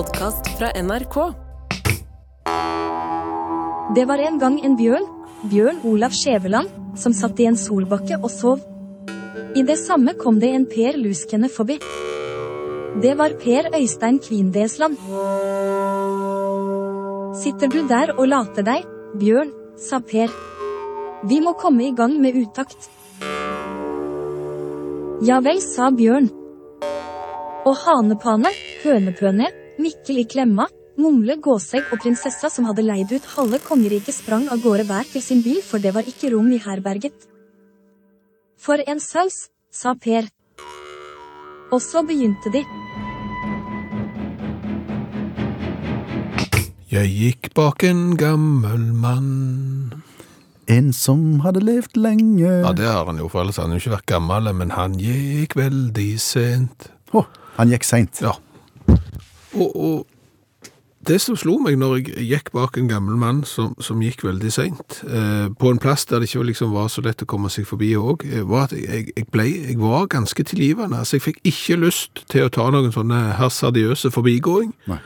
podkast fra NRK. Det var en gang en bjørn, Bjørn Olav Skjæveland, som satt i en solbakke og sov. I det samme kom det en Per Luskene forbi. Det var Per Øystein Kvindesland. Sitter du der og later deg, Bjørn, sa Per. Vi må komme i gang med utakt. Ja vel, sa Bjørn. Og Hanepane, Hønepøne, Mikkel i klemma, Mumle Gåsegg og prinsessa som hadde leid ut halve kongeriket sprang av gårde hver til sin bil for det var ikke rom i herberget. For en saus, sa Per. Og så begynte de. Jeg gikk bak en gammel mann En som hadde levd lenge Ja, det har han jo, for ellers har han jo ikke vært gammel, men han gikk veldig sent. Å, Han gikk seint. Ja. Og, og det som slo meg når jeg gikk bak en gammel mann som, som gikk veldig sent, eh, på en plass der det ikke liksom var så lett å komme seg forbi òg, var at jeg, jeg, ble, jeg var ganske tilgivende. Altså, jeg fikk ikke lyst til å ta noen sånne hasardiøse forbigåing, Nei.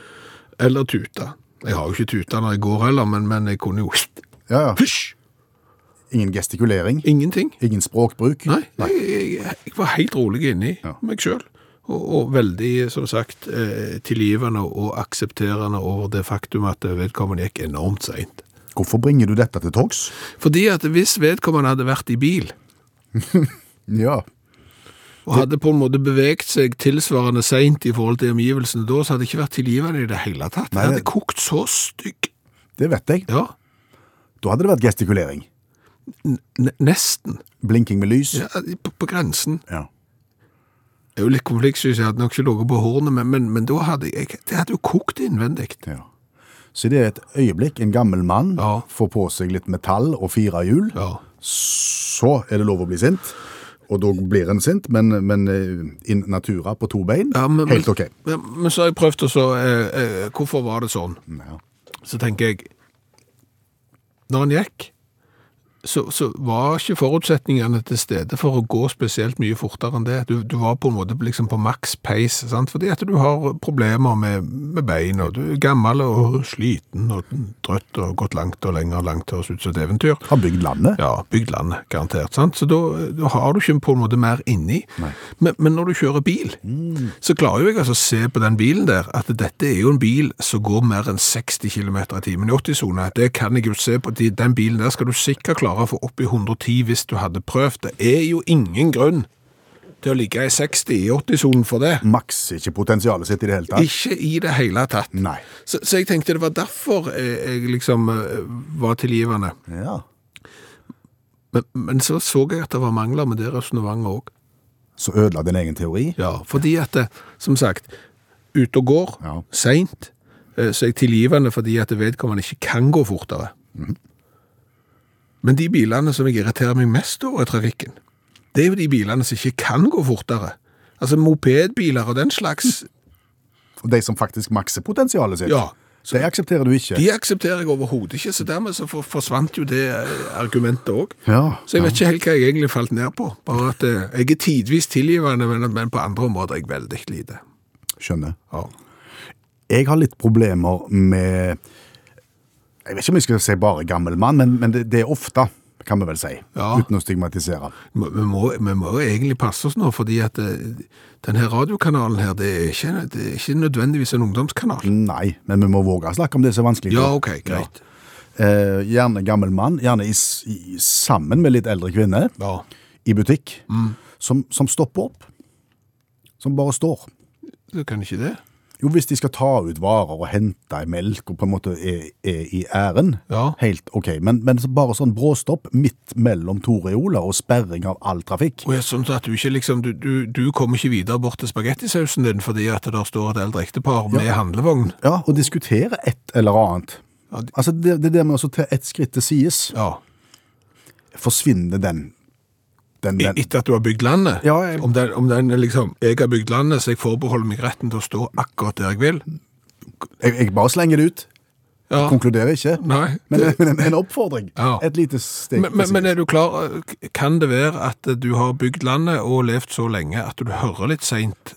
eller tuta. Jeg har jo ikke tuta når jeg går heller, men, men jeg kunne jo Ja, ja. Hysj! Ingen gestikulering. Ingenting. Ingen språkbruk. Nei, jeg, jeg, jeg var helt rolig inni Ja. meg sjøl. Og, og veldig, som sagt, eh, tilgivende og aksepterende over det faktum at vedkommende gikk enormt seint. Hvorfor bringer du dette til torgs? Fordi at hvis vedkommende hadde vært i bil, Ja. og hadde på en måte beveget seg tilsvarende seint i forhold til omgivelsene da, så hadde det ikke vært tilgivende i det hele tatt. Nei, det hadde kokt så stygg. Det vet jeg. Ja, Da hadde det vært gestikulering. n nesten. Blinking med lys. Ja, på, på grensen. Ja. Det er jo litt konfliktsky, syns jeg hadde nok ikke ligget på hornet, men, men, men da hadde jeg, det hadde jo kokt innvendig. ja. Så det er et øyeblikk en gammel mann Ja. får på seg litt metall og fire hjul. Ja. Så er det lov å bli sint. Og da blir en sint, men, men eh, in natura på to bein, Ja, men, helt ok. Men, men så har jeg prøvd å så eh, eh, Hvorfor var det sånn? Ja. Så tenker jeg Når han gikk, så, så var ikke forutsetningene til stede for å gå spesielt mye fortere enn det. Du, du var på en måte liksom på maks pace, sant? fordi at du har problemer med, med og du er gammel og sliten og trøtt og gått langt og lenger og langt høres ut som et eventyr. Har bygd landet. Ja, bygd landet, garantert. Sant? Så da, da har du ikke på en måte mer inni. Men, men når du kjører bil, så klarer jo jeg altså å se på den bilen der at dette er jo en bil som går mer enn 60 km i timen i 80-sone. Det kan jeg jo se på. Den bilen der skal du sikkert klare å få opp i 110 hvis du hadde prøvd. Det er jo ingen grunn til å ligge i 60 i 80-sonen for det. Makser ikke potensialet sitt i det hele tatt. Ikke i det hele tatt. Nei. Så, så jeg tenkte det var derfor jeg, jeg liksom eh, var tilgivende. Ja. Men, men så så jeg at det var mangler med det resonnementet òg. Så ødela din egen teori. Ja, fordi at, det, som sagt, ute og går, Ja. seint, eh, så er jeg tilgivende fordi at vedkommende ikke kan gå fortere. Men de bilene som jeg irriterer meg mest over i trafikken, det er jo de bilene som ikke kan gå fortere. Altså mopedbiler og den slags, Og de som faktisk makser potensialet sitt. ja, De aksepterer du ikke. de aksepterer jeg overhodet ikke, så dermed så for, forsvant jo det eh, argumentet òg. Ja. Så jeg vet ikke helt hva jeg egentlig falt ned på. Bare at eh, jeg er tidvis tilgivende, men, men på andre områder er jeg veldig lite. Skjønner. Ja. Jeg har litt problemer med Jeg vet ikke om jeg skal si bare gammel mann, men, men det, det er ofte, kan vi vel si. Ja. Uten å stigmatisere. Vi må, vi må jo egentlig passe oss nå, fordi at eh, denne radiokanalen her, det er, ikke, det er ikke nødvendigvis en ungdomskanal. Nei, men vi må våge å snakke om det som er vanskelig. Ja, ok, greit. Eh, gjerne gammel mann, gjerne i, i, sammen med litt eldre kvinne, Ja. i butikk, Mm. som, som stopper opp. Som bare står. Du kan ikke det? Jo, hvis de skal ta ut varer og hente i melk og på en måte er, er i æren, Ja. helt ok. Men, men så bare sånn bråstopp midt mellom to reoler og sperring av all trafikk. Og jeg, sånn at du ikke liksom, du, du, du kommer ikke videre bort til spagettisausen din fordi at det der står et eldre ektepar med handlevogn. Ja, og diskutere et eller annet. Ja, de- Altså, det, det der med å ta ett skritt til sides, Ja. forsvinner den, den, den. Etter at du har bygd landet. Ja, jeg- Om, den, om den liksom, jeg har bygd landet, så jeg forbeholder meg retten til å stå akkurat der jeg vil. Jeg, jeg bare slenger det ut. Ja. Konkluderer ikke. Nei. Men, men en, en oppfordring. Ja. Et lite steg Men, men, men er du klar, kan det være at du har bygd landet og levd så lenge at du hører litt seint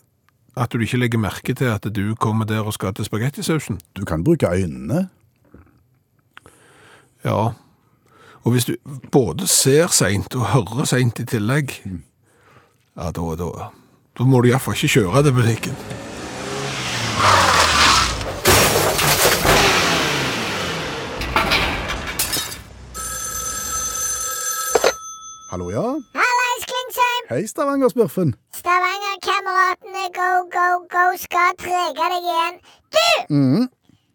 At du ikke legger merke til at du kommer der og skal til spagettisausen? Du kan bruke øynene. Ja. Og hvis du både ser seint og hører seint i tillegg, ja, da, da, da må du iallfall ikke kjøre til butikken. Hallo, ja? Hallais, Klingsheim! Hei, Stavanger-smurfen. Stavanger-kameratene go, go, go skal trege deg igjen. Du! Mhm.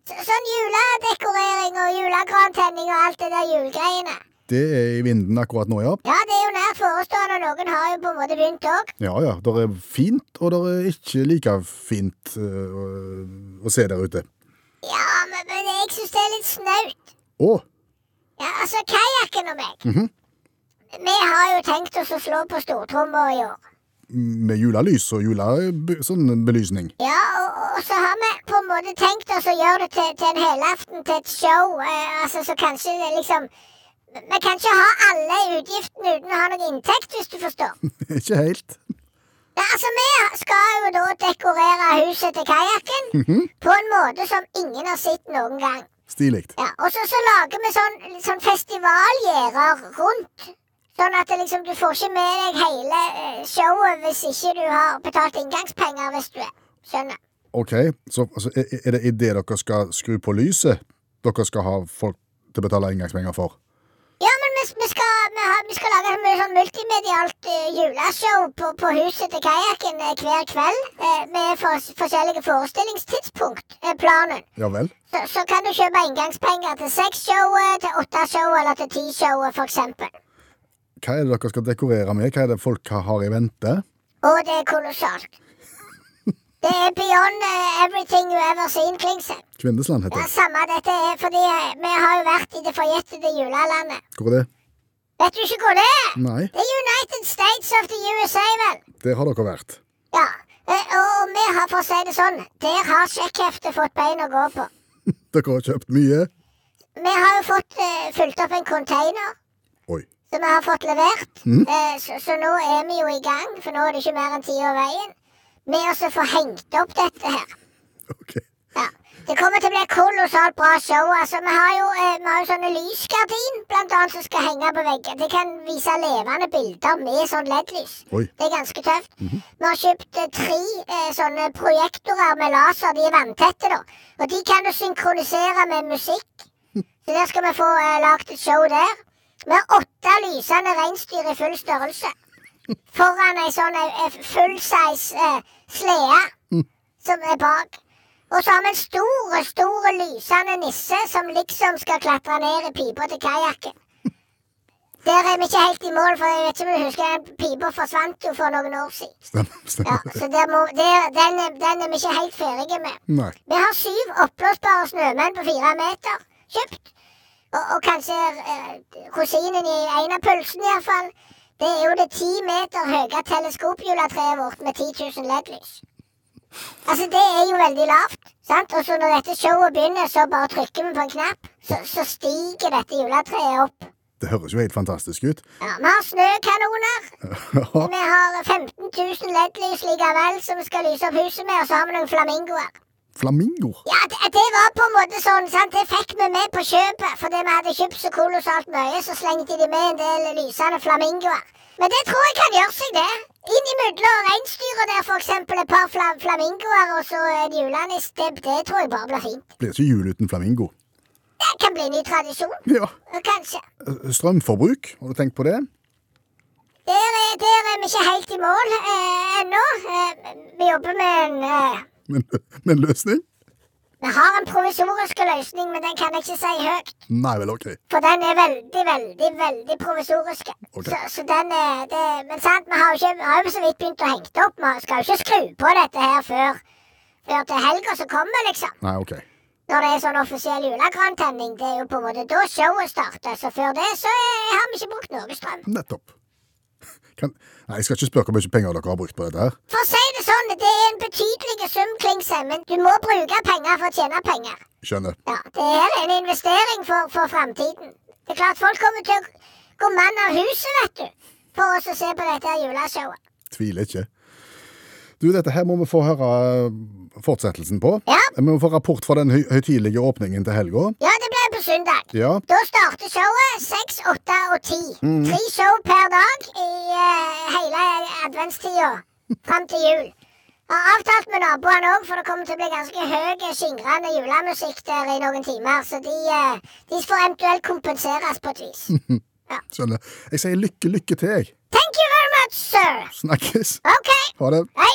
Så, sånn juledekorering og julegrantenning og alt det der julegreiene. Det er i vinden akkurat nå, ja. Ja, det er jo nær forestående, og noen har jo på en måte begynt òg. Ja, ja. Det er fint, og det er ikke like fint øh, å, se der ute. Ja, men, men jeg syns det er litt snaut. Å, Ja, altså, kajakken og meg. Vi har jo tenkt oss å slå på stortromma i år. Med julelys og julebelysning. sånn. Ja, og, og så har vi på en måte tenkt oss å gjøre det til, til en helaften, til et show. Eh, altså, så kanskje det liksom Vi kan ikke ha alle utgiftene uten å ha noe inntekt, hvis du forstår. ikke helt. Ja, altså, Vi skal jo da dekorere huset til kajakken på en måte som ingen har sett noen gang. Stilig. Ja, Og så, så lager vi sånn, sånn festivalgjerder rundt. Sånn at liksom, du får ikke med deg hele eh, showet hvis ikke du har betalt inngangspenger, hvis du skjønner. OK, så altså, er det idet dere skal skru på lyset dere skal ha folk til å betale inngangspenger for? Ja, men vi, vi, skal, vi, har, vi skal lage mye sånn multimedialt eh, juleshow på, på huset til kajakken eh, hver kveld. med for, forskjellige forestillingstidspunkt, er planen. Ja vel? Så, så kan du kjøpe inngangspenger til seks-showet, til åtte-showet eller til ti-showet, for eksempel. Hva er det dere skal dekorere med? Hva er det folk har- i vente? Å, det er kolossalt. Det er beyond eh, everything you ever seen, Klingsen Kvindesland heter det. Ja, samme dette er fordi eh, vi har jo vært i det forjettede julelandet. Hvor er det? Vet du ikke hvor det er? Nei, Det er United States of the USA, vel. der har dere vært. Ja, eh, og vi har, for å si det sånn, der har sjekkheftet fått bein å gå på. Dere har kjøpt mye. Vi har jo fått uh, fulgt opp en container Oi. Som vi har fått levert. Eh, så, så nå er vi jo i gang, for nå er det ikke mer enn ti år veien, med å så få hengt opp dette her. Okay. Ja. Det kommer til å bli kolossalt bra show. altså. Vi har jo, eh, vi har jo sånne lysgardin blant annet som skal henge på veggen. Det kan vise levende bilder med sånn LED-lys. Det er ganske tøft. Vi har kjøpt eh, tre eh, sånne projektorer med laser. De er vanntette, da. Og de kan du synkronisere med musikk. Så der skal vi få eh, lagd et show der. Har åtte lysende reinsdyr i full størrelse. Foran ei sånn eh, full-size eh, slede som er bak. Og så har vi en stor, stor lysende nisse som liksom skal klatre ned i pipa til kajakken. Der er vi ikke helt i mål, for jeg vet ikke om du husker den pipa forsvant jo for noen år siden. Stemmer. Ja, så der må, der, den, den er vi ikke helt ferdige med. Nei. Vi har syv oppblåsbare snømenn på fire meter kjøpt. Og, og kanskje eh, rosinen i en av pølsene, iallfall. Det er jo det ti meter høye teleskopjuletreet vårt med 10 000 LED-lys. Altså, det er jo veldig lavt. sant? Og så når dette showet begynner, så bare trykker vi på en knapp, så, så stiger dette juletreet opp. Det høres jo helt fantastisk ut. Ja, Vi har snøkanoner. Vi har 15 000 LED-lys likevel som vi skal lyse opp huset med, og så har vi noen flamingoer. Flamingoer. Ja, det, det var på en måte sånn, sant? Det fikk vi med på kjøpet, fordi vi hadde kjøpt så kolossalt mye, så slengte de med en del lysende flamingoer. Men det tror jeg kan gjøre seg, det. Innimellom reinsdyra der, for eksempel, et par fla flamingoer og så en julenisse. det, det tror jeg bare blir fint. Blir ikke jul uten flamingo. Det kan bli en ny tradisjon, Ja. kanskje. Eh, Strømforbruk, har du tenkt på det? Der er, der er vi ikke helt i mål eh, ennå. Eh, vi jobber med en eh, Men, men løsning? Vi har en provisorisk løsning, men den kan jeg ikke si høyt. Nei vel, ok. For den er veldig, veldig, veldig provisorisk. Okay. Så, så den er det, Men sant, vi har jo ikke, har jo så vidt begynt å henge opp. Vi skal jo ikke skru på dette her før, før til helga som kommer, liksom. Nei, ok. Når det er sånn offisiell julegrantenning. Det er jo på en måte da showet starter. Så før det så er, har vi ikke brukt noe strøm. Nettopp. Kan, nei, Jeg skal ikke spørre hvor mye penger dere har brukt på dette. her. For å si det sånn, det er en betydelig sum, Klingsheim, men du må bruke penger for å tjene penger. Skjønner. Ja, Det er en investering for, for framtiden. Det er klart folk kommer til å gå mann av huset, vet du, for oss å se på dette juleshowet. Tviler ikke. Du, dette her må vi få høre fortsettelsen på. Ja. Vi må få rapport fra den høy høytidelige åpningen til helga. Ja, det søndag. Ja. Da starter showet seks, åtte og ti. Tre show per dag i uh, hele adventstida fram til jul. Har avtalt med naboene òg, for det kommer til å bli ganske høy, skingrende julemusikk der i noen timer. Så de, uh, de får eventuelt kompenseres på et vis. Skjønner. Jeg sier lykke, lykke til, jeg. Thank you very much, sir. Snakkes. OK. Ha det. Hei.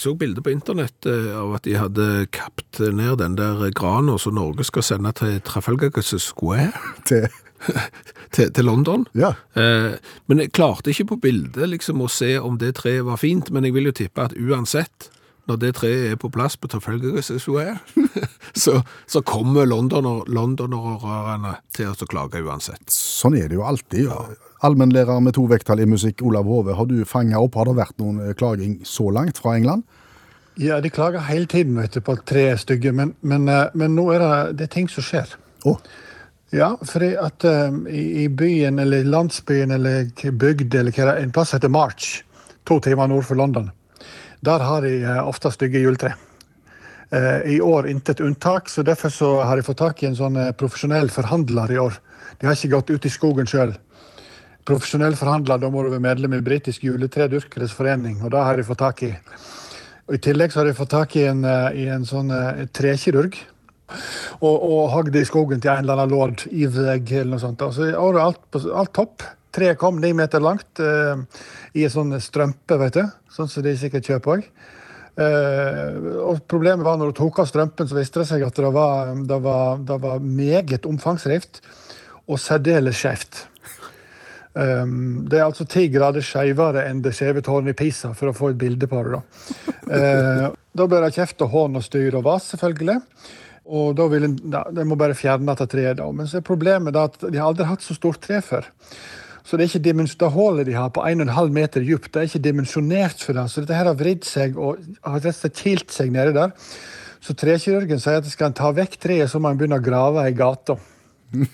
Jeg så bilder på internett eh, av at de hadde kapt ned den der grana som Norge skal sende til Trafalgar Square Til. til, til London. Ja. Eh, men jeg klarte ikke på bildet liksom, å se om det treet var fint, men jeg vil jo tippe at uansett, når det treet er på plass på Trafalgar Square, så, så kommer londoner, londonerne til å klage uansett. Sånn er det jo alltid. Allmennlærer med to vekttall i musikk, Olav Hove. Har du fanga opp, har det vært noen eh, klaging så langt fra England? Ja, de klager hele tiden vet du, på tre stygge, men, men, eh, men nå er det, det er ting som skjer. Oh. Ja, fordi at um, i, i byen eller landsbyen eller bygd eller hva det er, en plass heter March, to timer nord for London, der har de uh, ofte stygge juletre. Uh, I år intet unntak, så derfor så har de fått tak i en sånn uh, profesjonell forhandler i år. De har ikke gått ut i skogen sjøl. Profesjonell forhandler, da må du være medlem i Britisk juletredyrkeres forening, og det har de fått tak i. Og I tillegg så har de fått tak i en, eh, i en sånn eh, trekirurg. Og, og hogd i skogen til en eller annen lord i vegg eller noe sånt. Altså, alt, alt topp. Treet kom ni meter langt eh, i en sånn strømpe, vet du. Sånn som de sikkert kjøper òg. og problemet var når du tok av strømpen, så viste det seg at det var, det var, det var meget omfangsrikt og særdeles skjevt. Um, det er altså ti grader skeivere enn det skjeve tårnet i Pisa, for å få et bilde på det. Da uh, Da ble det kjeft og hån og styr og vas, selvfølgelig. Og da vil en, ja, De må bare fjerne dette treet. da. Men så er problemet da at de har aldri hatt så stort tre før. Så det er ikke dimens- det hullet de har på 1,5 meter dypt, det er ikke dimensjonert for det. Så dette her har vridd seg og har rett og slett kilt seg nedi der. Så trekirurgen sier at skal en ta vekk treet, så må en begynne å grave i gata.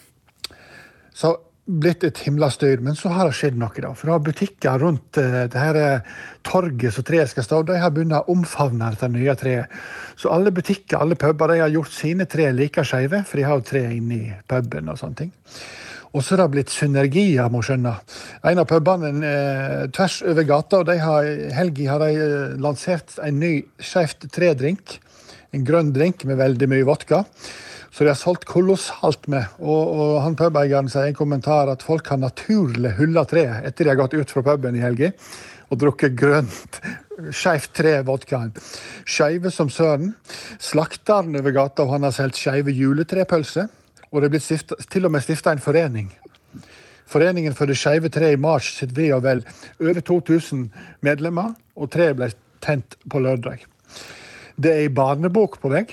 Så blitt et himla. Men så har det skjedd noe, da. For da butikker rundt eh, det her eh, torget som treet skal stå, de har begynt å omfavne dette nye treet. Så alle butikker, alle puber, de har gjort sine tre like skeive, for de har jo tre inne i puben og sånne ting. Og så har det blitt synergier, må skjønne. En av pubene eh, tvers over gata, og de har, helga har de eh, lansert en ny skeivt tre-drink. En grønn drink med veldig mye vodka. Så de har solgt kolossalt med. Og, og han pubeieren sier i en kommentar at folk har naturlig hulla treet etter de har gått ut fra puben i helga og drukket grønt, skeivt tre-vodkaen. Skeive som søren. Slakteren over gata og han har solgt skeive juletrepølser. Og det er blitt stiftet, til og med stifta en forening. Foreningen for det skeive treet i Mars sitt ve og vel. Over 2000 medlemmer, og treet ble tent på lørdag. Det er ei barnebok på vei.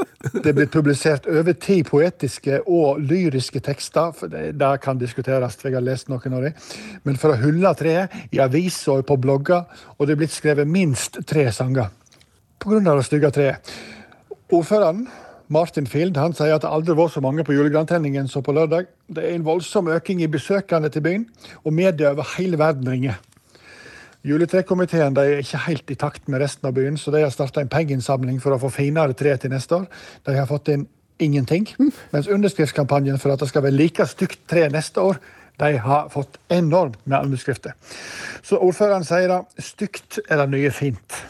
Det blir publisert over ti poetiske og lyriske tekster. for Det, det kan diskuteres, jeg har lest noen av dem. Men for å hylle treet i aviser og på blogger, og det er blitt skrevet minst tre sanger pga. det stygge treet. Ordføreren, Martin Field, han sier at det aldri var så mange på julegrantenningen som på lørdag. Det er en voldsom økning i besøkende til byen, og media over hele verden ringer. Juletrekomiteen de er ikke helt i takt med resten av byen, så de har starta en pengeinnsamling for å få finere tre til neste år. De har fått inn ingenting. Mens underskriftskampanjen for at det skal være like stygt tre neste år, de har fått enormt med underskrifter. Så ordføreren sier da stygt er det nye fint.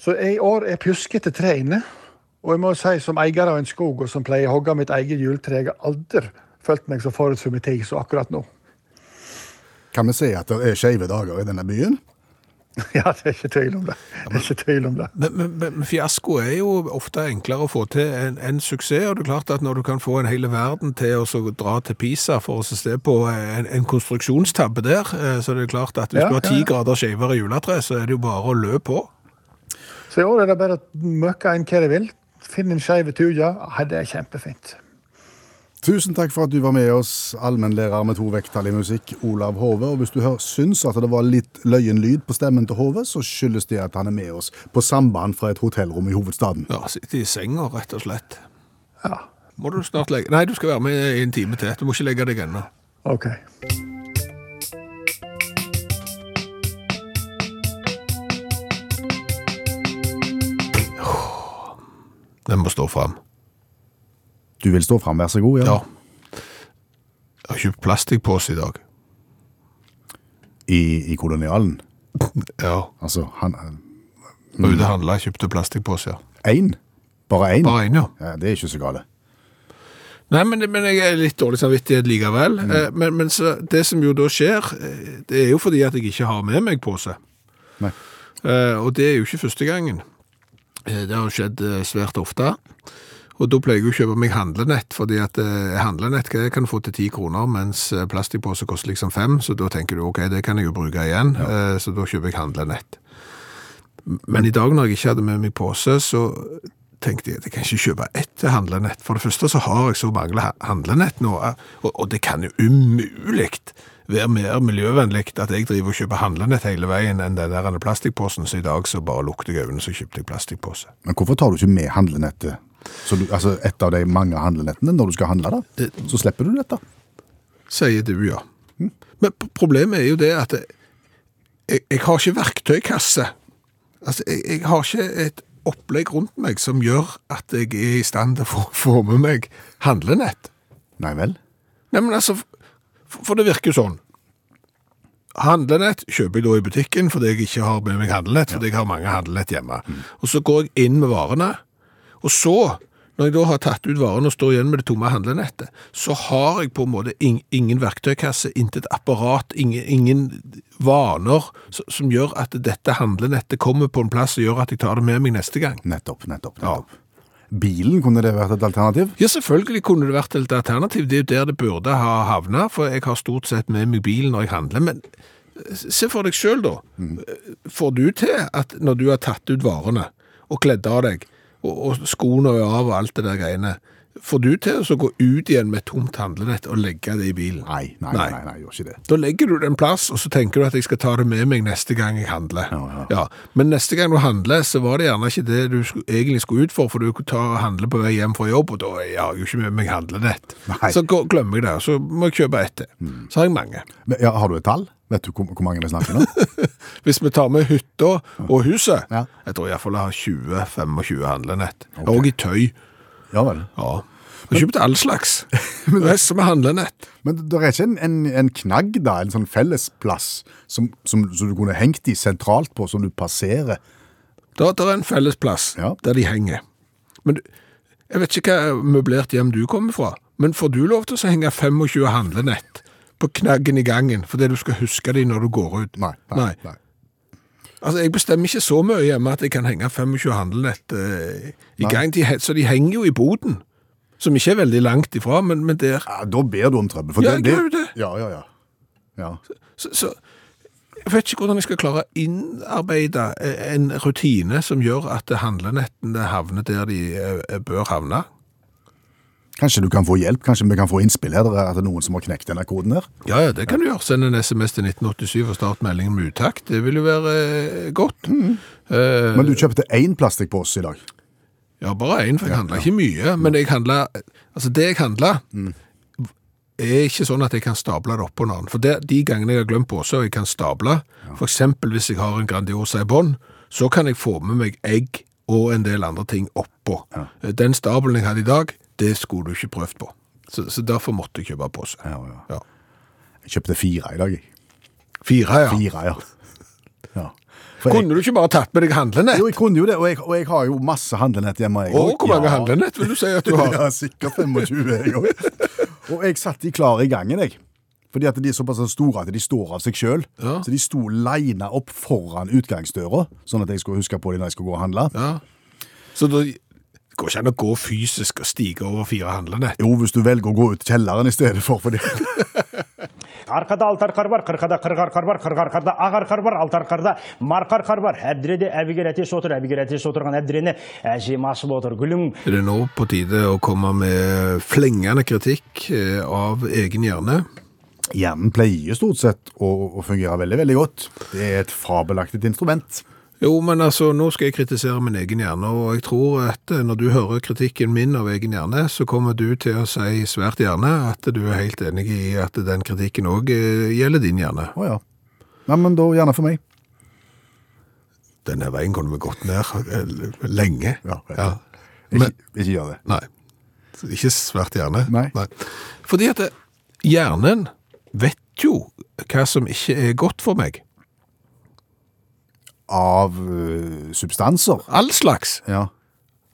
Så i år er pjuskete tre inne. Og jeg må si som eier av en skog og som pleier å hogge mitt eget juletre, jeg har aldri følt meg så forut for min tid som akkurat nå. Kan vi si at det er skeive dager i denne byen? Ja, det er ikke tvil om det. Det er ikke tvil om det. Men, men, men fiasko er jo ofte enklere å få til enn en suksess, og det er klart at når du kan få en hel verden til å dra til Pisa for å se på en, en konstruksjonstabbe der, eh, så det er klart at hvis Ja, du har ja, ti ja. grader skjevere juletre, så er det jo bare å løpe på. Så i år er det bare å møkke inn hva de vil. Finn en skeiv tuja. Ja, det er kjempefint. Tusen takk for at du var med oss, allmennlærer med to vekttall i musikk, Olav Hove. Og hvis du syns at det var litt løyen lyd på stemmen til Hove, så skyldes det at han er med oss på samband fra et hotellrom i hovedstaden. Ja, sitter i senga, rett og slett. Ja. Må du snart legge Nei, du skal være med i en time til. Du må ikke legge deg ennå. Ok. Den må stå fram. Du vil stå fram, vær så god. Ja. Jeg har kjøpt plastikkpose i dag. I, I kolonialen. Ja. Altså, han mm. ute handla, kjøpte plastikkpose, ja. Én? Bare én? Bare én, ja. Ja, det er ikke så gale. Nei, men, men jeg er litt dårlig samvittighet likevel. Mm. Men, men så, det som jo da skjer, eh, det er jo fordi at jeg ikke har med meg pose. Nei. Eh, og det er jo ikke første gangen. Eh, det har skjedd eh, svært ofte. Og da pleier jeg å kjøpe meg handlenett, fordi at eh, handlenett kan jeg få til 10 kroner, mens plastpose koster liksom 5, så da tenker du ok, det kan jeg jo bruke igjen, eh, så da kjøper jeg handlenett. Men i dag når jeg ikke hadde med meg pose, så tenkte jeg at jeg kan ikke kjøpe ett handlenett. For det første så har jeg så mange handlenett nå, eh, og, og det kan jo umulig være mer miljøvennlig at jeg driver og kjøper handlenett hele veien enn den der plastikkposen, så i dag så bare lukter jeg øynene, så kjøpte jeg plastikkpose. Men hvorfor tar du ikke med handlenettet? Så du, altså Et av de mange handlenettene når du skal handle, da? Så slipper du dette? Sier du, ja. Men problemet er jo det at jeg, jeg har ikke verktøykasse. Altså, jeg, jeg har ikke et opplegg rundt meg som gjør at jeg er i stand til å få, med meg handlenett. Nei vel? Nei, men altså, for, for det virker jo sånn. Handlenett kjøper jeg da i butikken fordi jeg ikke har med meg handlenett, fordi jeg har mange handlenett hjemme. Og så går jeg inn med varene, og så, når jeg da har tatt ut varene og står igjen med det tomme handlenettet, så har jeg på en måte ing, ingen verktøykasse, intet apparat, ingen, ingen vaner som gjør at dette handlenettet kommer på en plass og gjør at jeg tar det med meg neste gang. Nettopp, nettopp. nettopp. Bilen, kunne det vært et alternativ? Ja, selvfølgelig kunne det vært et alternativ. Det er jo der det burde ha havna, for jeg har stort sett med meg bilen når jeg handler. Men se for deg sjøl, da. Får du til at når du har tatt ut varene og kledd av deg, og, og skoene er av og alt det der greiene, får du til å gå ut igjen med et tomt handlenett og legge det i bilen? Nei, nei, nei, nei, nei, gjør ikke det. Da legger du det en plass, og så tenker du at jeg skal ta det med meg neste gang jeg handler. Ja, ja. Men neste gang du handler, så var det gjerne ikke det du egentlig skulle ut for, for du kunne ta og handle på vei hjem fra jobb, og da har jeg jo ikke med meg handlenett. Nei. Så går- glemmer jeg det, og så må jeg kjøpe ett til. Så har jeg mange. Men, ja, har du et tall? Vet du hvor, hvor mange vi snakker nå? Hvis vi tar med hytta og huset, Ja. jeg tror i hvert fall jeg har 20-25 handlenett. Og i tøy. Ja vel. Ja. Jeg har kjøpt all slags. men, det Resten med handlenett. Men det er ikke en, en, en knagg, da? En sånn fellesplass som, som, som du kunne hengt de sentralt på, som du passerer? Da det er en fellesplass Ja. der de henger. Men jeg vet ikke hva møblert hjem du kommer fra, men får du lov til å henge 25 handlenett på knaggen i gangen fordi du skal huske dem når du går ut? Nei. nei, nei. Altså, jeg bestemmer ikke så mye hjemme at jeg kan henge 25 handlenett eh, i Nei. gang. De, så de henger jo i boden, som ikke er veldig langt ifra, men, men der. Ja, da ber du om trøbbel. for Ja, det- jeg gjør det. Ja, ja, ja. ja. Så, så jeg vet ikke hvordan jeg skal klare å innarbeide eh, en rutine som gjør at handlenettene havner der de eh, bør havne. Kanskje du kan få hjelp? Kanskje vi kan få innspill her? Er det noen som har knekt denne koden her? Ja, ja, det kan du gjøre. Send en SMS til 1987 og start meldingen med utakt. Det vil jo være eh, godt. Eh, Men du kjøpte én plastikkpose i dag. ja, bare én, for jeg handler ikke mye. Men jeg handla altså det jeg handler, er ikke sånn at jeg kan stable det oppå en annen. For det, de gangene jeg har glemt pose og jeg kan stable, for eksempel hvis jeg har en Grandiosa i bånn, så kan jeg få med meg egg og en del andre ting oppå. Ja. Den stabelen jeg hadde i dag, det skulle du ikke prøvd på. Så, så derfor måtte jeg kjøpe pose. Ja, ja. Ja. Jeg kjøpte fire i dag. jeg. Fire, ja. Fire, ja. ja. For jeg, Kunne du ikke bare tatt med deg handlenett? jo, jeg kunne jo det, og jeg, og jeg har jo masse handlenett hjemme. Jeg, Å, hvor mange Ja. handlenett vil du si at du har? Ja, sikkert 25, jeg òg. Og jeg satt de klare i gangen, jeg. Fordi at de er såpass store at de står av seg sjøl. Ja. Så de sto lina opp foran utgangsdøra, sånn at jeg skulle huske på dem når jeg skulle gå og handle. Ja. Så da går ikke an å gå fysisk og stige over fire handlende. Jo, hvis du velger å gå ut i kjelleren i stedet for, fordi Arkada Er det nå på tide å komme med flengende kritikk eh, av egen hjerne? Hjernen pleier stort sett å, å fungere veldig, veldig godt. Det er et fabelaktig instrument. Jo, men altså, nå skal jeg kritisere min egen hjerne, og jeg tror at eh, når du hører kritikken min av egen hjerne, så kommer du til å si svært gjerne at du er helt enig i at den kritikken òg gjelder din hjerne. Å ja. Nei, men da gjerne for meg. Denne veien kunne vi gått ned eh, lenge. Ja, ja. Ja. Ikke, ikke gjør det. Nei. Ikke svært gjerne. Nei. Fordi at hjernen vet jo hva som ikke er godt for meg. Av uh, substanser. All slags. Ja.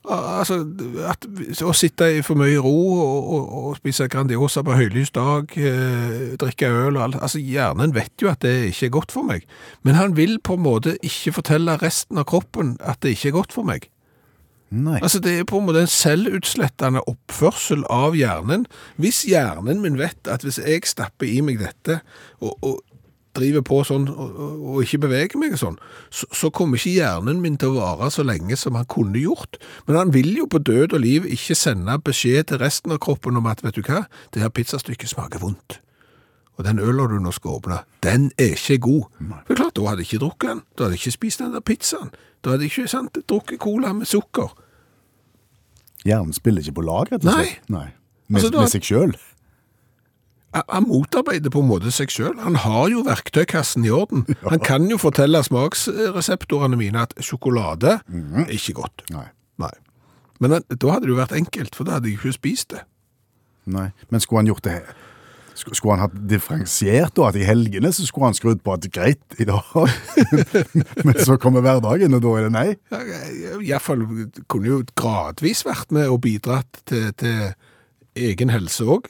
Altså, at, å sitte i for mye ro og, og, og spise Grandiosa på høylys dag, eh, drikke øl og alt. Altså, hjernen vet jo at det ikke er godt for meg. Men han vil på en måte ikke fortelle resten av kroppen at det ikke er godt for meg. Nei. Altså, det er på en måte en selvutslettende oppførsel av hjernen. Hvis hjernen min vet at hvis jeg stapper i meg dette, og, og driver på sånn, og, og, ikke beveger meg og sånn, så, så kommer ikke hjernen min til å vare så lenge som han kunne gjort. Men han vil jo på død og liv ikke sende beskjed til resten av kroppen om at, vet du hva, det her pizzastykket smaker vondt. Og den øla du nå skal åpne, den er ikke god. For klart, da hadde jeg ikke drukket den. Da hadde jeg ikke spist den der pizzaen. Da hadde jeg ikke sant, drukket cola med sukker. Hjernen spiller ikke på lag, rett og slett. Nei. Med, Altså, da- med seg sjøl. Han- motarbeider på en måte seg sjøl. Han har jo verktøykassen i orden. Han kan jo fortelle smaksreseptorene mine at sjokolade er ikke godt. Nei. Nei. Men da hadde det jo vært enkelt, for da hadde jeg ikke spist det. Nei. Men skulle han gjort det sk- Skulle han hatt differensiert da, at i helgene så skulle han skrudd på at greit, i dag Men så kommer hverdagen, og da er det nei? Iallfall kunne jo gradvis vært med og bidratt til, til egen helse òg.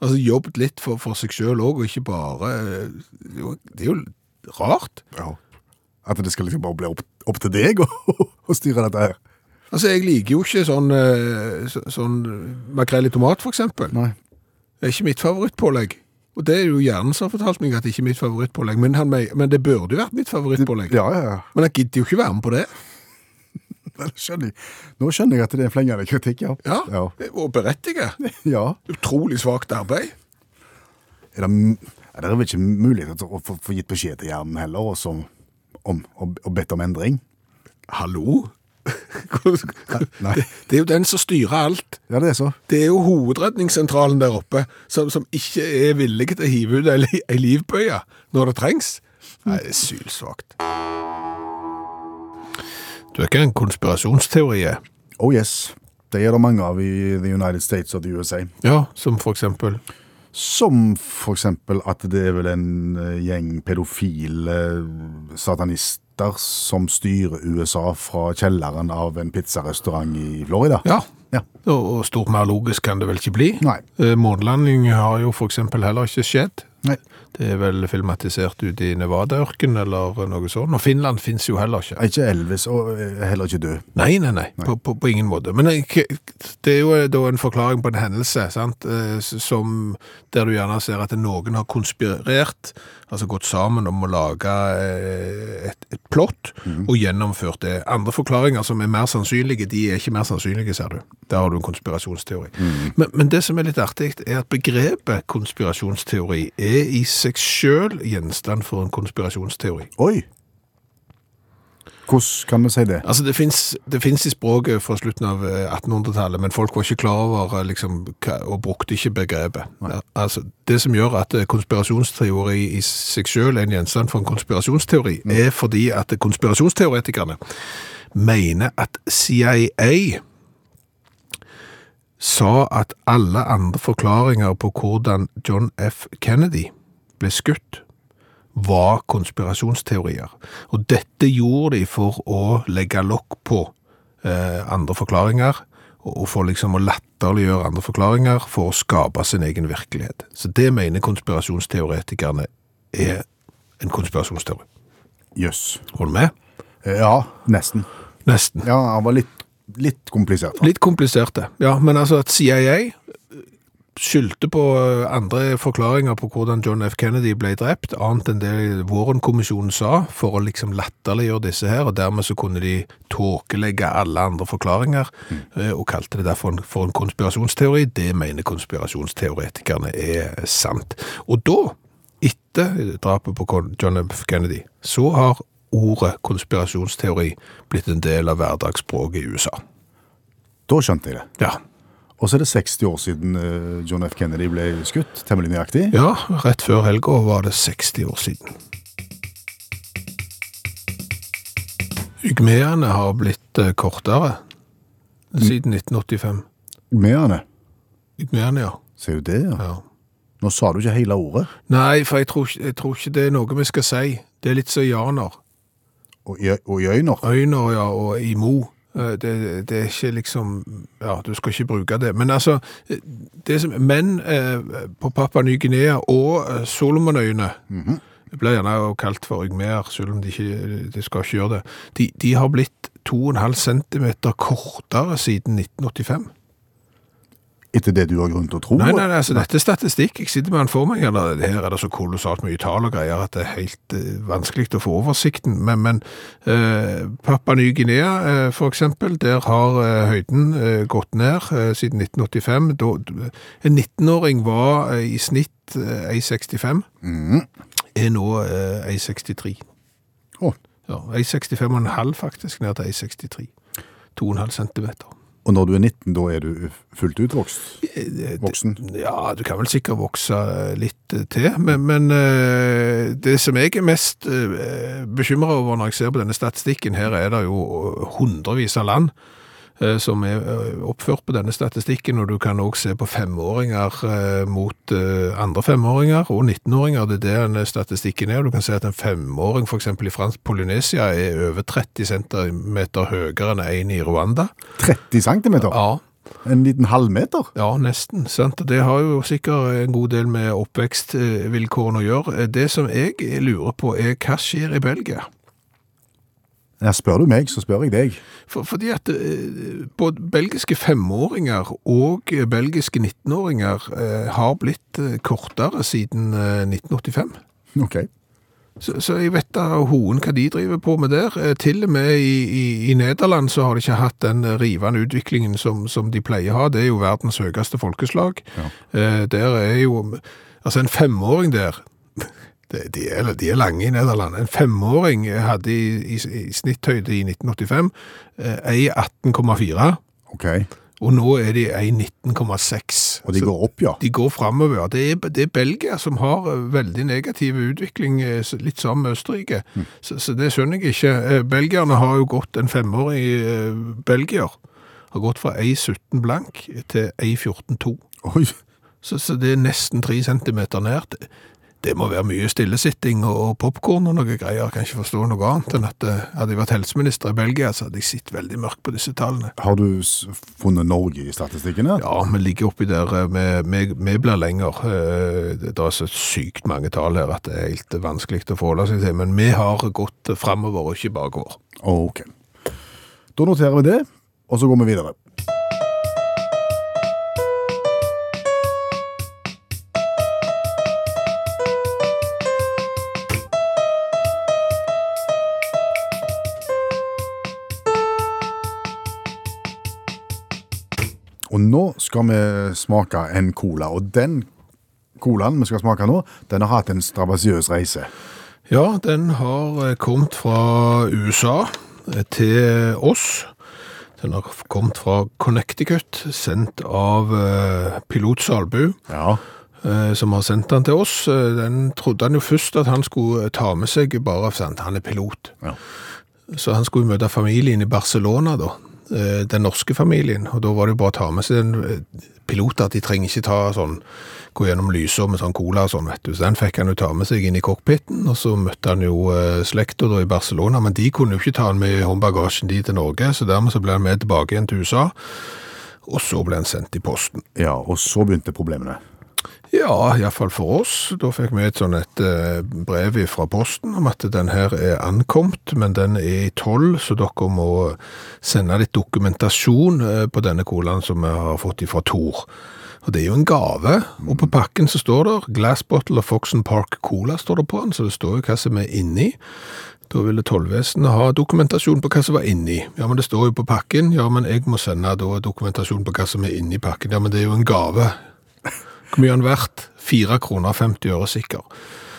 Altså jobbet litt for, for seg sjøl òg, og ikke bare Det er jo rart. Ja. At det skal liksom bare bli opp, opp til deg å, å styre dette her. Altså, jeg liker jo ikke sånn, eh, så- sånn makrell i tomat, for eksempel. Nei. Det er ikke mitt favorittpålegg. Og det er jo hjernen som har fortalt meg at det ikke er mitt favorittpålegg, men, han, men det burde jo vært mitt favorittpålegg. Ja, ja, ja. Men han gidder jo ikke være med på det. Skjønner. Nå skjønner jeg at det er en flengende kritikk, ja. Ja, ja. Og berettiget. ja. Utrolig svakt arbeid. Er det, er det vel ikke mulighet til å få, få gitt beskjed til hjernen heller, også om, om, og, bedt om endring? Hallo? Det, det er jo den som styrer alt. Ja, det er så. Det er jo hovedredningssentralen der oppe som, som ikke er villig til å hive ut ei livbøye når det trengs. Nei, det er sylsvakt. Du er ikke en konspirasjonsteori? er? Oh yes. Det er det mange av i The United States og the USA. Ja, som for eksempel Som for eksempel at det er vel en eh, gjeng pedofile satanister som styrer USA fra kjelleren av en pizzarestaurant i Florida. Ja. Ja. Og, og stort mer logisk kan det vel ikke bli. Nei. Eh, Månelanding har jo for eksempel heller ikke skjedd. Nei. Det er vel filmatisert ute i Nevada-ørken eller noe sånt. Og Finland finnes jo heller ikke. Ikke Elvis, og eh, heller ikke død. Nei, nei, nei, På, på, på ingen måte. Men det er jo eh, da en forklaring på en hendelse, sant? eh, som, der du gjerne ser at noen har konspirert, altså gått sammen om å lage eh, et, et plott, og gjennomført det. Andre forklaringer som er mer sannsynlige, de er ikke mer sannsynlige, ser du. Der har du en konspirasjonsteori. Men, men det som er litt artig, er at begrepet konspirasjonsteori er i seg selv gjenstand for en konspirasjonsteori. Oi! Hvordan kan vi si det? Altså, det finnes, i språket fra slutten av eh, 1800-tallet, men folk var ikke klar over eh, liksom, og brukte ikke begrepet. Nei. altså, det som gjør at eh, konspirasjonsteori i seg selv er en gjenstand for en konspirasjonsteori, er fordi at konspirasjonsteoretikerne mener at CIA sa at alle andre forklaringer på hvordan John F. Kennedy ble skutt, var konspirasjonsteorier. Og dette gjorde de for å legge lokk på eh, andre forklaringer, og, for liksom å latterliggjøre andre forklaringer, for å skape sin egen virkelighet. Så det mener konspirasjonsteoretikerne er en konspirasjonsteori. Jøss. Holder du med? Ja, nesten. Nesten. Ja, han var litt, litt kompliserte. Litt kompliserte, ja. Men altså at CIA skyldte på eh, andre forklaringer på hvordan John F. Kennedy ble drept, annet enn det Warren-kommisjonen sa, for å liksom latterliggjøre disse her, og dermed så kunne de tåkelegge alle andre forklaringer, mm. og kalte det derfor en- for en konspirasjonsteori. Det mener konspirasjonsteoretikerne er sant. Og da, etter drapet på John F. Kennedy, så har ordet konspirasjonsteori blitt en del av hverdagsspråket i USA. Da skjønte jeg det. Ja. Og så er det 60 år siden eh, John F. Kennedy ble skutt, temmelig nøyaktig. Ja, rett før helga var det 60 år siden. Ygmeene har blitt eh, kortere. siden 1985. Ygmeene? Ygmerne, ja. Ser du det, ja. ja. Nå sa du ikke hele ordet. Nei, for jeg tror, jeg tror ikke det er noe vi skal si. Det er litt som janer. Og, og i øyner. Øyner, ja, og i Mo. Det, det er ikke liksom Ja, du skal ikke bruke det. Men altså, eh, det som, menn eh, på Papua Ny-Guinea og Solomonøyene mm -hmm. det blir gjerne kalt for ygmer, selv om de, ikke, de skal ikke gjøre det. De, de har blitt 2,5 cm kortere siden 1985. Etter det du har grunn til å tro. Nei, nei, nei, altså dette er statistikk. Jeg sitter med den for meg. Eller, her er det så kolossalt mye tall og greier at det er helt uh, vanskelig å få oversikten. Men, men uh, Papua Ny-Guinea, uh, for eksempel, der har eh, høyden eh, gått ned eh, siden 1985. Da, en 19-åring var eh, i snitt uh, 1,65. Er nå uh, 1,63. Å, Ja, 1,65,5 faktisk, ned til 1,63. 2,5 centimeter. Og når du er 19, da er du fullt utvokst? Voksen? Ja, du kan vel sikkert vokse litt eh, til, men, men eh, det som jeg er mest bekymra bekymret over når jeg ser på denne statistikken, her er det jo hundrevis av land eh, som er eh, oppført på denne statistikken, og du kan også se på femåringer eh, mot eh, andre femåringer og 19-åringer, det er det statistikken er, du kan se at en femåring eksempel i fransk Polynesia er over 30 cm høyere enn en i Rwanda. 30 centimeter? Ja, En liten halvmeter? ja, nesten. Sant? Det har jo sikkert en god del med oppvekstvilkårene å gjøre. Det som jeg lurer på er hva skjer i Belgia? Ja, spør du meg, så spør jeg deg. For, fordi at eh, både belgiske femåringer og belgiske 19-åringer eh, har blitt eh, kortere siden eh, 1985. Ok. Så, så jeg vet da hoen hva de driver på med der. Eh, Til og med i, i, i Nederland så har de ikke hatt den rivende utviklingen som, som de pleier å ha. Det er jo verdens høyeste folkeslag. Ja. Eh, Der er jo Altså, en femåring der de, er, de er lange i Nederland. En femåring hadde i, i, i snitthøyde i 1985 eh, ei 18,4, Ok. og nå er de ei 19,6. Og de går opp, ja. de går framover. Det det er Belgia som har eh, veldig negativ utvikling, eh, litt sammen med Østerrike. Så, så det skjønner jeg ikke. Belgierne har jo gått en femårig belgier. Har gått fra 1,17 blank til 1,14,2. Oi. Så, så det er nesten 3 centimeter ned. Det, må være mye stillesitting og, popkorn popcorn og noe greier. Jeg kan ikke forstå noe annet enn at eh, hadde jeg vært helseminister i Belgia, så hadde jeg sett veldig mørkt på disse tallene. Har du funnet Norge i statistikkene? Ja, vi ligger oppi der, eh, vi, blir lenger. Eh, Det er så sykt mange tall her at det er helt vanskelig å forholde seg til, men vi har gått fremover og ikke bakover. Ok. Da noterer vi det, og så går vi videre. Og nå skal vi smake en cola, og den colaen vi skal smake nå, den har hatt en strabasiøs reise. Ja, den har eh, kommet fra USA eh, til oss. Den har kommet fra Connecticut, sendt av eh, pilot Salbu. Ja. som har sendt den til oss. Den trodde han jo først at han skulle ta med seg bare sant, han er pilot. Ja. Så han skulle møte familien i Barcelona da, den norske familien, og da var det jo bare å ta med seg en eh, pilot at de trenger ikke ta sånn, gå gjennom lyser med sånn cola og sånn, vet du. Så den fikk han jo ta med seg inn i cockpiten, og så møtte han jo eh, slekta i Barcelona, men de kunne jo ikke ta han med i håndbagasjen de til Norge, så dermed så ble han med tilbake igjen til USA, og så ble han sendt i posten. ja, og så begynte problemene. Ja, iallfall for oss. Da fikk vi et sånn et eh, brev fra posten om at den her er ankommet, men den er i toll, så dere må sende litt dokumentasjon eh, på denne colaen som vi har fått fra Tor. Og det er jo en gave, og på pakken så står det Glass Bottle of Foxen Park Cola står det på den, så det står jo hva som er inni. Da ville tollvesenet ha dokumentasjon på hva som var inni. Ja, men det står jo på pakken. Ja, men jeg må sende da dokumentasjon på hva som er inni pakken. Ja, men det er jo en gave. Hvor mye har verdt? vært? 4 kroner 50 øre sikker.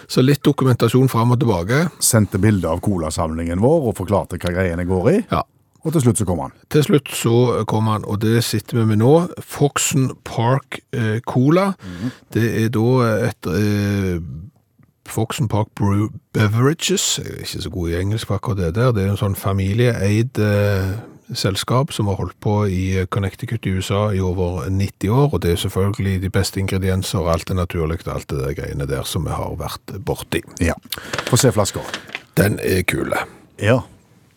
Så litt dokumentasjon fram og tilbake. Sendte bilde av colasamlingen vår og forklarte hva greiene går i. Ja. Og til slutt så kom han. Til slutt så kom han, og det sitter vi med nå, Foxen Park eh, Cola. Det er da et eh, Foxen Park Brew Beverages. Jeg er ikke så god i engelsk på akkurat det der. Det er en sånn familieeid eh, selskap som har holdt på i Connecticut i USA i over 90 år, og det er selvfølgelig de beste ingredienser, og alt det naturlige Og alt det der greiene der som vi har vært borti. Ja. Få se flaska. Den er kule. Ja.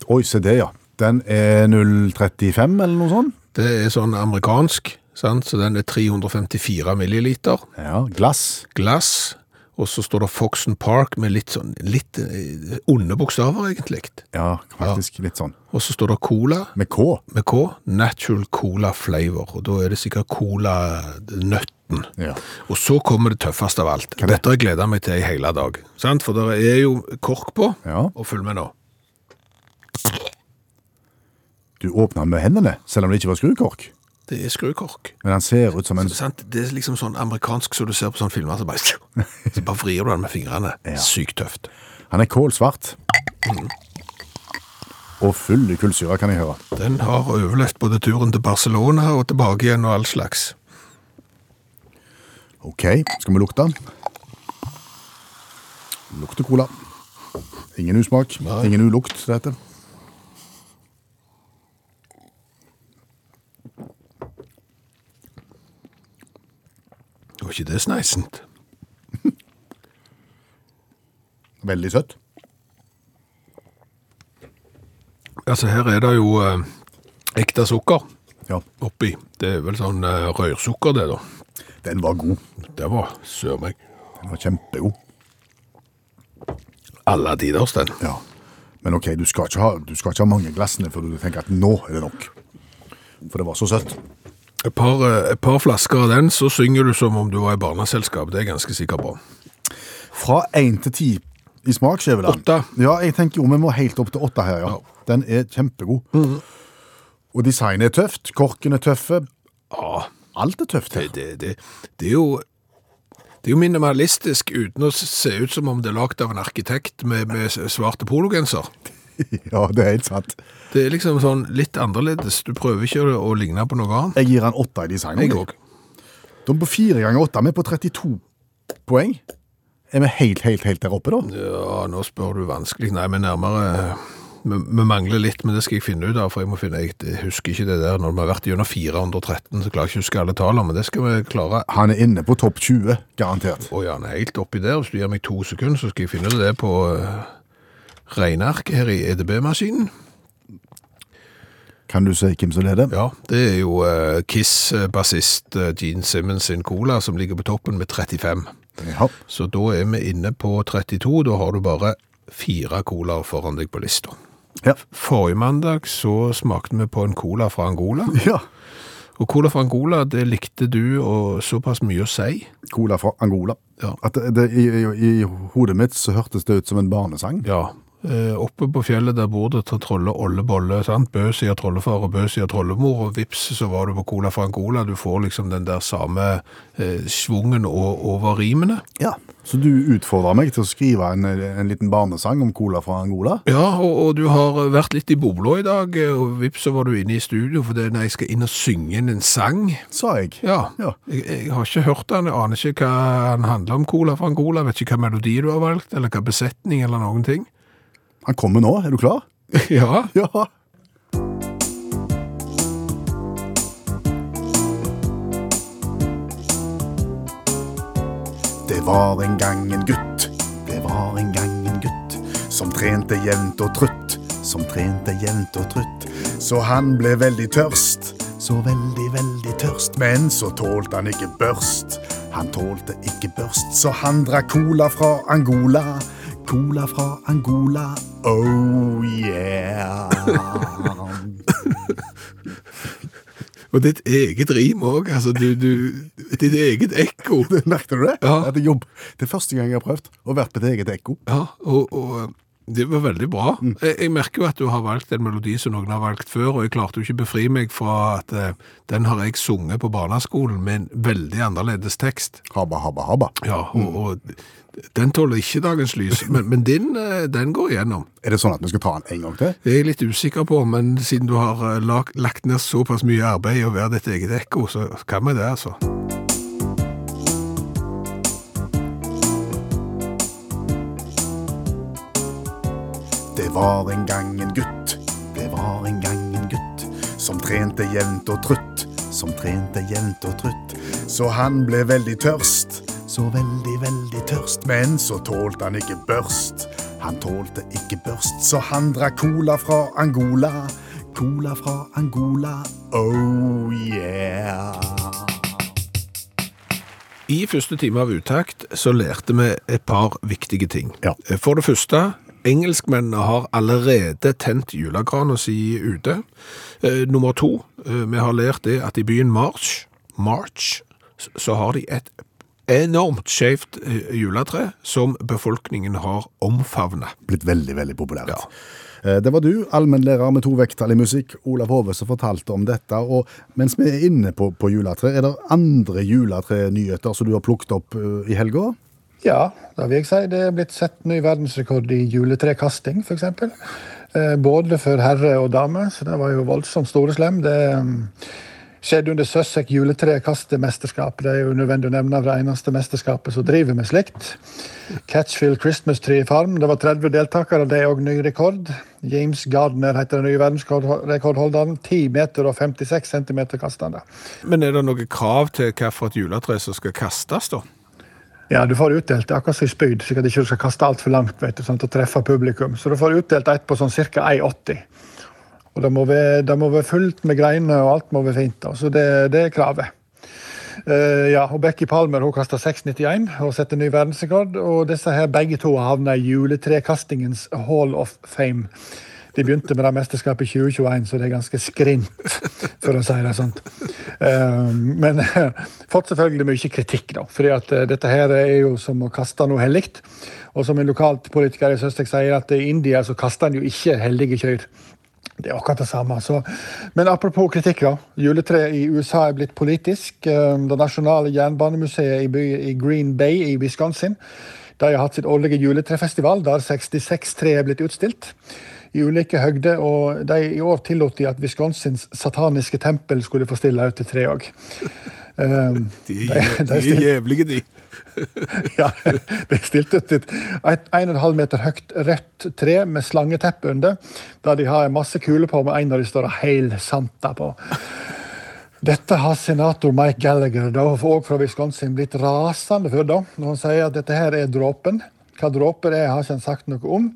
Oi, se det, ja. Den er 035 eller noe sånt? Det er sånn amerikansk, sant? så den er 354 milliliter. Ja. Glass. Glass, og så står det Foxen Park med litt sånn, litt eh, onde bokstaver egentlig. Ja, faktisk litt sånn. Og så står det Cola, Med K. med K, Natural Cola Flavor, og da er det sikkert Cola-nøtten. Ja. Og så kommer det tøffeste av alt. Hva? Dette har jeg gleda meg til i hele dag. Sant? For det er jo kork på, Ja. og følg med nå. Du åpner med hendene, selv om det ikke var skrukork. Det er skrukork. Men han ser ut som en Sant? Det er liksom sånn amerikansk som du ser på sånne filmer, så bare, så bare vrir du den med fingrene. Ja. Sykt tøft. Han er kålsvart. Og full i kullsyre, kan jeg høre. Den har overlevd både turen til Barcelona og tilbake igjen og all slags. Ok, skal vi lukte? Lukter cola. Ingen usmak, ingen ulukt, dette. Var ikke det sneisent. Veldig søtt. Altså, her er det jo eh, ekte sukker Ja, oppi. Det er vel sånn eh, rørsukker det da. den var god. Det var sør meg. Den var kjempegod. Alle tiders den. Ja. Men ok, du skal, ikke ha, du skal ikke ha mange glassene før du tenker at nå er det nok. For det var så søtt. Et par, eh, et par flasker av den, så synger du som om du var i barneselskap. Det er jeg ganske sikker på. Fra 1 til 10 i smak, Skjæveland. Åtte. Ja, jeg tenker jo vi må helt opp til 8 her, ja. Ja. Den er kjempegod. Og designet er tøft, korken er tøffe. Ja, Alt er tøft her. det, det, det, det er jo... Det er jo minimalistisk uten å se ut som om det er lagd av en arkitekt med, med svarte pologenser. Ja, det er helt sant. Det er liksom sånn litt annerledes. Du prøver ikke å, å ligne på noe annet. Jeg gir han åtte i designet. Jeg òg. De på fire ganger åtte. vi er på 32 poeng. Er vi helt, helt, helt der oppe da? Ja, nå spør du vanskelig. Nei, men nærmere Vi, vi mangler litt, men det skal jeg finne ut av, for jeg må finne Jeg husker ikke det der. Når vi har vært gjennom 413, så klarer jeg ikke å huske alle tallene, men det skal vi klare. Han er inne på topp 20, garantert. Å ja, han er helt oppi der. Hvis du gir meg to sekunder, så skal jeg finne det på uh, regnearket her i EDB-maskinen. Kan du si hvem som leder? Ja, det er jo eh, Kiss-bassist eh, Gene Simmons sin cola som ligger på toppen med 35. Ja. Så da er vi inne på 32. Da har du bare fire colaer foran deg på lista. Ja. Forrige mandag så smakte vi på en cola fra Angola. ja. Og cola fra Angola, det likte du og såpass mye å si. Cola fra Angola. Ja. At det, det, i, i, I hodet mitt så hørtes det ut som en barnesang. Ja, oppe på fjellet der bor det trolle Olle Bolle, sant? Bø sier trollefar og Bø sier trollemor, og vips så var du på cola Francola. Du får liksom den der samme eh, svungen over rimene. Ja. Så du utfordrer meg til å skrive en, en liten barnesang om cola fra Angola? Ja, og, og du har vært litt i bobla i dag, eh, og vips så var du inne i studio, for det er når jeg skal inn og synge inn en sang. Sa jeg. Ja, Ja. Jeg, jeg har ikke hørt den, jeg aner ikke hva den handler om, cola fra Angola, vet ikke hva melodi du har valgt, eller hva besetning eller noen ting. Han kommer nå, er du klar? Ja, Ja. Det var en gang en gutt, det var en gang en gutt, som trente jevnt og trutt, som trente jevnt og trutt. Så han ble veldig tørst, så veldig, veldig tørst, men så tålte han ikke børst. Han tålte ikke børst, så han drakk cola fra Angola. Cola fra Angola, oh yeah. og ditt eget rim også, altså du, du, ditt eget ekko. Merkte du det? Ja. Det. Det er første gang jeg har prøvd å være på ditt eget ekko. Ja, og, og det var veldig bra. Jeg, jeg merker jo at du har valgt en melodi som noen har valgt før, og jeg klarte jo ikke befri meg fra at eh, den har jeg sunget på barneskolen med en veldig annerledes tekst. Habba, habba, habba. Ja, og, og den tåler ikke dagens lys, men, men din, eh, den går igjennom. Er det sånn at vi skal ta den en gang til? Det er jeg litt usikker på, men siden du har lagt, lagt ned såpass mye arbeid i å være ditt eget ekko, så kan vi det, altså. Det var en gang en gutt, det var en gang en gutt, som trente jevnt og trutt, som trente jevnt og trutt. Så han ble veldig tørst, så veldig, veldig tørst. Men så tålte han ikke børst, han tålte ikke børst. Så han drakk cola fra Angola, cola fra Angola, oh yeah. I første time av uttakt så lærte vi et par viktige ting. Ja. For det første, engelskmennene har allerede tent julegrana si ute. Eh, nummer to, eh, vi har lært det at i byen March, March så har de et enormt skjevt eh, juletre som befolkningen har omfavnet. Blitt veldig, veldig populært. Ja. Det var du, allmennlærer med to vekttall i musikk, Olav Hove, som fortalte om dette. Og mens vi er inne på, på juletre, er det andre juletrenyheter som du har plukket opp i helga? Ja, da vil jeg si det er blitt sett ny verdensrekord i juletrekasting, f.eks. Eh, både for herre og dame, så det var jo voldsomt store slem. Det mm, skjedde under Søssek juletrekastemesterskap. Det er jo nødvendig å nevne det eneste mesterskapet som driver med slikt. Catchfield Christmas Tree Farm. Det var 30 deltakere, det er òg ny rekord. James Gardner heter den nye verdensrekordholderen. 10 meter og 56 centimeter kastende. Men er det noe krav til hvilket juletre som skal kastes, da? Ja, du får utdelt det akkurat som i spyd, slik at du ikke skal kaste altfor langt vet du, sånn, å treffe publikum. Så du får utdelt et på sånn ca. 1,80. Og det må, være, det må være fullt med greiner, og alt må være fint. Da. Så det, det er kravet. Uh, ja, og Becky Palmer hun kasta 6,91 og setter ny verdensrekord. Og disse her begge to har havna i juletrekastingens Hall of Fame. De begynte med det mesterskapet i 2021, så det er ganske skrint, for å si det sånn. Eh, men fått selvfølgelig mye kritikk, da. fordi eh, dette her er jo som å kaste noe hellig. Og som en lokalpolitiker i Søstek sier, at i India så kaster en jo ikke hellige kyr. Det er akkurat det samme. Så. Men apropos kritikk, Ja. Juletreet i USA er blitt politisk. Eh, Det nasjonale jernbanemuseet i, by, i Green Bay i Wisconsin de har hatt sitt årlige juletrefestival, der 66 tre er blitt utstilt i ulike høgder. Og de, i år tillot de at Wisconsins sataniske tempel skulle få stille ut til tre òg. Um, De er, de er jævlige, de. ja, de stilte stilt ut et 1,5 meter høyt rødt tre med slangeteppe under, der de har masse kuler på, med en av de står heil Santa på. Dette har senator Mike Gallagher da, og fra Wisconsin blitt rasende for, da, når han sier at dette her er dråpen. Hva dråper er, har ikke sagt noe om.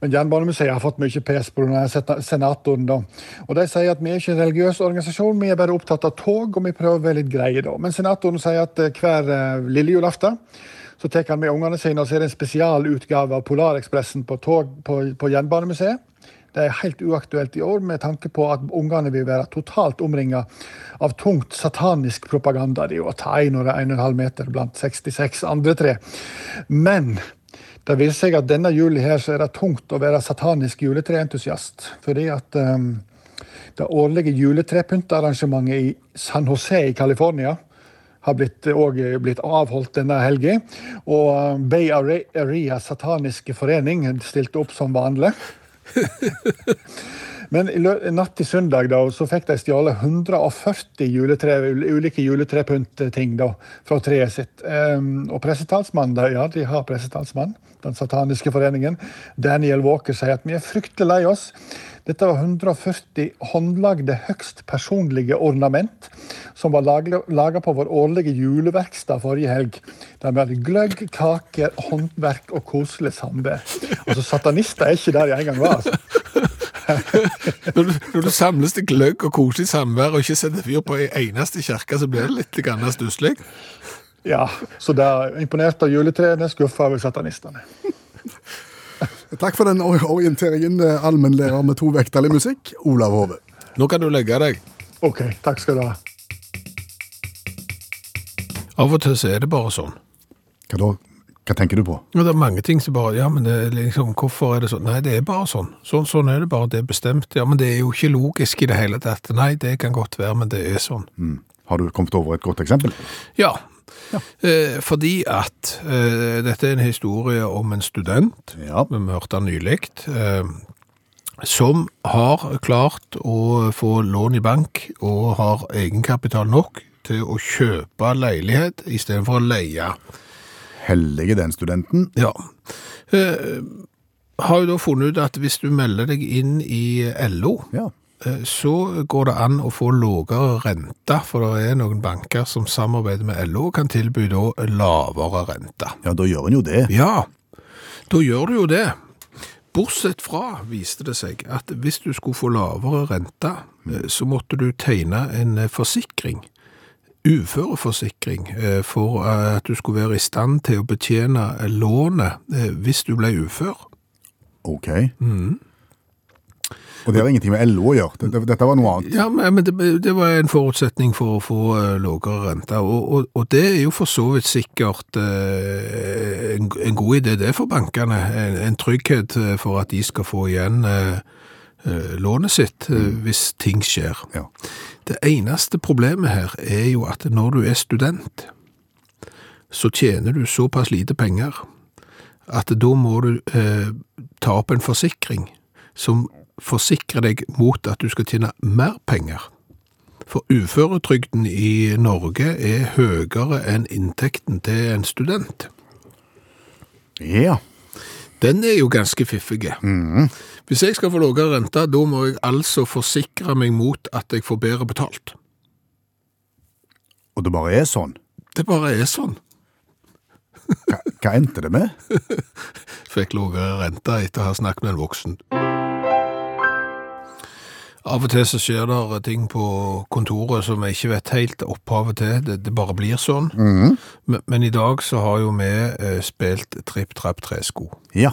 Men Jernbanemuseet har fått mye pes denne senatoren. da. Og De sier at vi er ikke en religiøs organisasjon, vi er bare opptatt av tog, og vi prøver å være litt greie. da. Men senatoren sier at eh, hver eh, lille julaften så tar han med ungene sine og ser en spesialutgave av Polarekspressen på tog på, på Jernbanemuseet. Det er helt uaktuelt i år med tanke på at ungene vil være totalt omringa av tungt satanisk propaganda. Det er jo å ta 1,5 meter blant 66 andre tre. Men det viser seg at denne juli her så er det tungt å være satanisk juletreentusiast. Fordi at um, det årlige juletrepyntarrangementet i San Jose i California har blitt, blitt avholdt denne helga. Og um, Bay Area Sataniske Forening stilte opp som vanlig. Men i natt til søndag da, så fikk de stjålet 140 juletre, ulike juletrepyntting fra treet sitt. Um, og pressetalsmannen, ja, de har pressetalsmann, den sataniske foreningen, Daniel Walker, sier at vi er fryktelig lei oss. Dette var 140 håndlagde, høgst personlige ornament som var laga på vår årlige juleverksted forrige helg. Der vi hadde gløgg, kaker, håndverk og koselig samvær. Altså, satanister er ikke der jeg engang var. altså. Når du, når du samles til gløgg og koselig samvær og ikke setter fyr på ei eneste kirke, så blir det litt stusslig. Ja, så det er imponert av juletrærne, skuffa over satanistene. Takk for den orienteringen, eh, allmennlærer med to vekttall i musikk, Olav Hove. Nå kan du legge deg. OK, takk skal du ha. Av og til så er det bare sånn. Hva da? Hva tenker du på? Ja, det er mange ting som bare Ja, men det liksom, hvorfor er det sånn? Nei, det er bare sånn. Sånn, sånn er det bare. Det er bestemt. Ja, men det er jo ikke logisk i det hele tatt. Nei, det kan godt være, men det er sånn. Mm. Har du kommet over et godt eksempel? Ja. Eh, fordi at eh, dette er en historie om en student, Ja. vi hørte han nylig, eh, som har klart å få lån i bank og har egenkapital nok til å kjøpe leilighet i stedet for å leie. Heldige den studenten. Ja. Eh, har jo da funnet ut at hvis du melder deg inn i LO, Ja. eh, så går det an å få lavere rente, for det er noen banker som samarbeider med LO og kan tilby da lavere rente. Ja, da gjør en jo det. Ja, da gjør du jo det. Bortsett fra viste det seg at hvis du skulle få lavere rente, eh, så måtte du tegne en forsikring, uføreforsikring, eh, for at du skulle være i stand til å betjene lånet eh, hvis du ble ufør. Ok. Og det har ingenting med LO å gjøre. Dette, var noe annet. Ja, men det, det var en forutsetning for å få eh, lavere rente, og, og, og det er jo for så vidt sikkert eh, en, en god idé det for bankene. En, en trygghet eh, for at de skal få igjen eh, eh, lånet sitt mm. hvis ting skjer. Ja. Det eneste problemet her er jo at når du er student, så tjener du såpass lite penger at da må du eh, ta opp en forsikring som forsikrer deg mot at du skal tjene mer penger. For uføretrygden i Norge er høyere enn inntekten til en student. Ja. Den er jo ganske fiffig. Hvis jeg skal få lavere rente, da må jeg altså forsikre meg mot at jeg får bedre betalt. Og det bare er sånn. Det bare er sånn. Hva, hva endte det med? Fikk lavere rente etter å ha snakket med en voksen. Av og til så skjer det ting på kontoret som jeg ikke vet helt opphavet til. Det, det bare blir sånn. men, men i dag så har jo vi eh, spilt Tripp Trapp Tresko. Ja.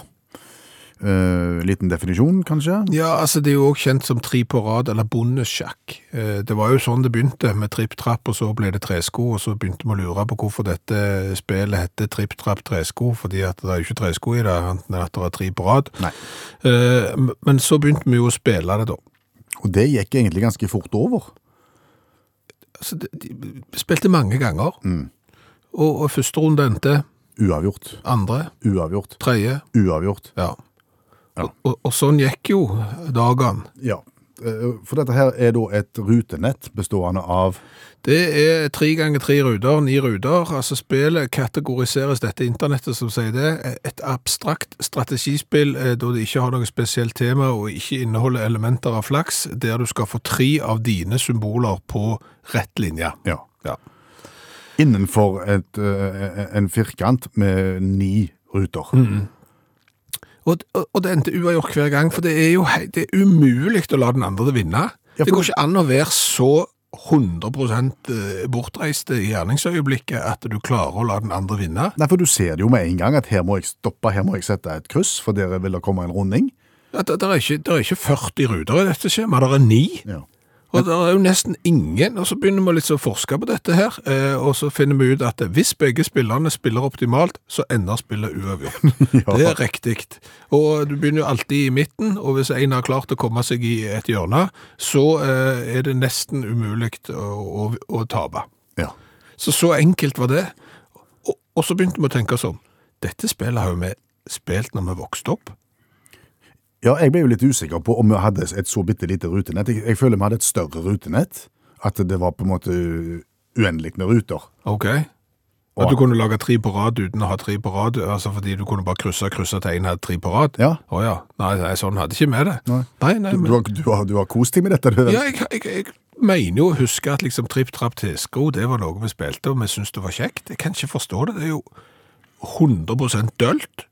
Uh, liten definisjon, kanskje? Ja, altså det er jo også kjent som tre på rad, eller bondesjakk. Uh, Det var jo sånn det begynte, med tripp trapp, og så ble det tresko, og så begynte vi å lure på hvorfor dette spillet heter tripp trapp tresko, fordi at det er jo ikke tresko i det, enten at det er tre på rad. Eh, Men så begynte vi jo å spille det da. Og det gikk egentlig ganske fort over. Altså, de, spilte mange ganger, og, og første runde endte, Uavgjort. andre, Uavgjort. tredje, Uavgjort. ja. Ja. Og, og, og sånn gikk jo dagene. Ja. Eh, For dette her er da et rutenett bestående av Det er tre ganger tre ruter, ni ruter. Altså spillet kategoriseres dette internettet som sier det. Et abstrakt strategispill eh, da det ikke har noe spesielt tema og ikke inneholder elementer av flaks, der du skal få tre av dine symboler på rett linje. Ja. Ja. Innenfor et, eh, en firkant med ni ruter. Og, og, og det endte uavgjort hver gang, for det er jo det er umulig å la den andre vinne. Ja, Det går ikke an å være så 100% bortreiste i gjerningsøyeblikket at du klarer å la den andre vinne. Nei, for du ser det jo med en gang at her må jeg stoppe, her må jeg sette et kryss, for dere vil det komme en runding. Ja, Det, det, er ikke, det er ikke 40 ruter i dette skjemaet, det er ni. Ja. Og det er jo nesten ingen, og så begynner vi litt å forske på dette her, eh, og så finner vi ut at hvis begge spillerne spiller optimalt, så ender spillet uavgjort. Ja. Det er riktig. Og du begynner jo alltid i midten, og hvis en har klart å komme seg i et hjørne, så eh, er det nesten umulig å, å, å tape. Ja. Så så enkelt var det. Og, og så begynte vi å tenke sånn, dette spillet har jo vi spilt når vi vokste opp. Ja, jeg ble jo litt usikker på om vi hadde et så bitte lite rutenett. Jeg, jeg føler vi hadde et større rutenett. At det var på en måte uendelig med ruter. Ok. At du kunne lage tre på rad uten å ha tre på rad, altså fordi du kunne bare krysse, krysse til en hadde tre på rad? Ja. Å ja. Nei, nei, sånn hadde ikke vi det. Nei. nei, nei Du, men, du, har, du, har, du har kost deg med dette? Du, ja, jeg, jeg, jeg mener jo å huske at liksom tripp, trapp, tesko, det var noe vi spilte, og vi syntes det var kjekt. Jeg kan ikke forstå det. Det er jo 100% dølt.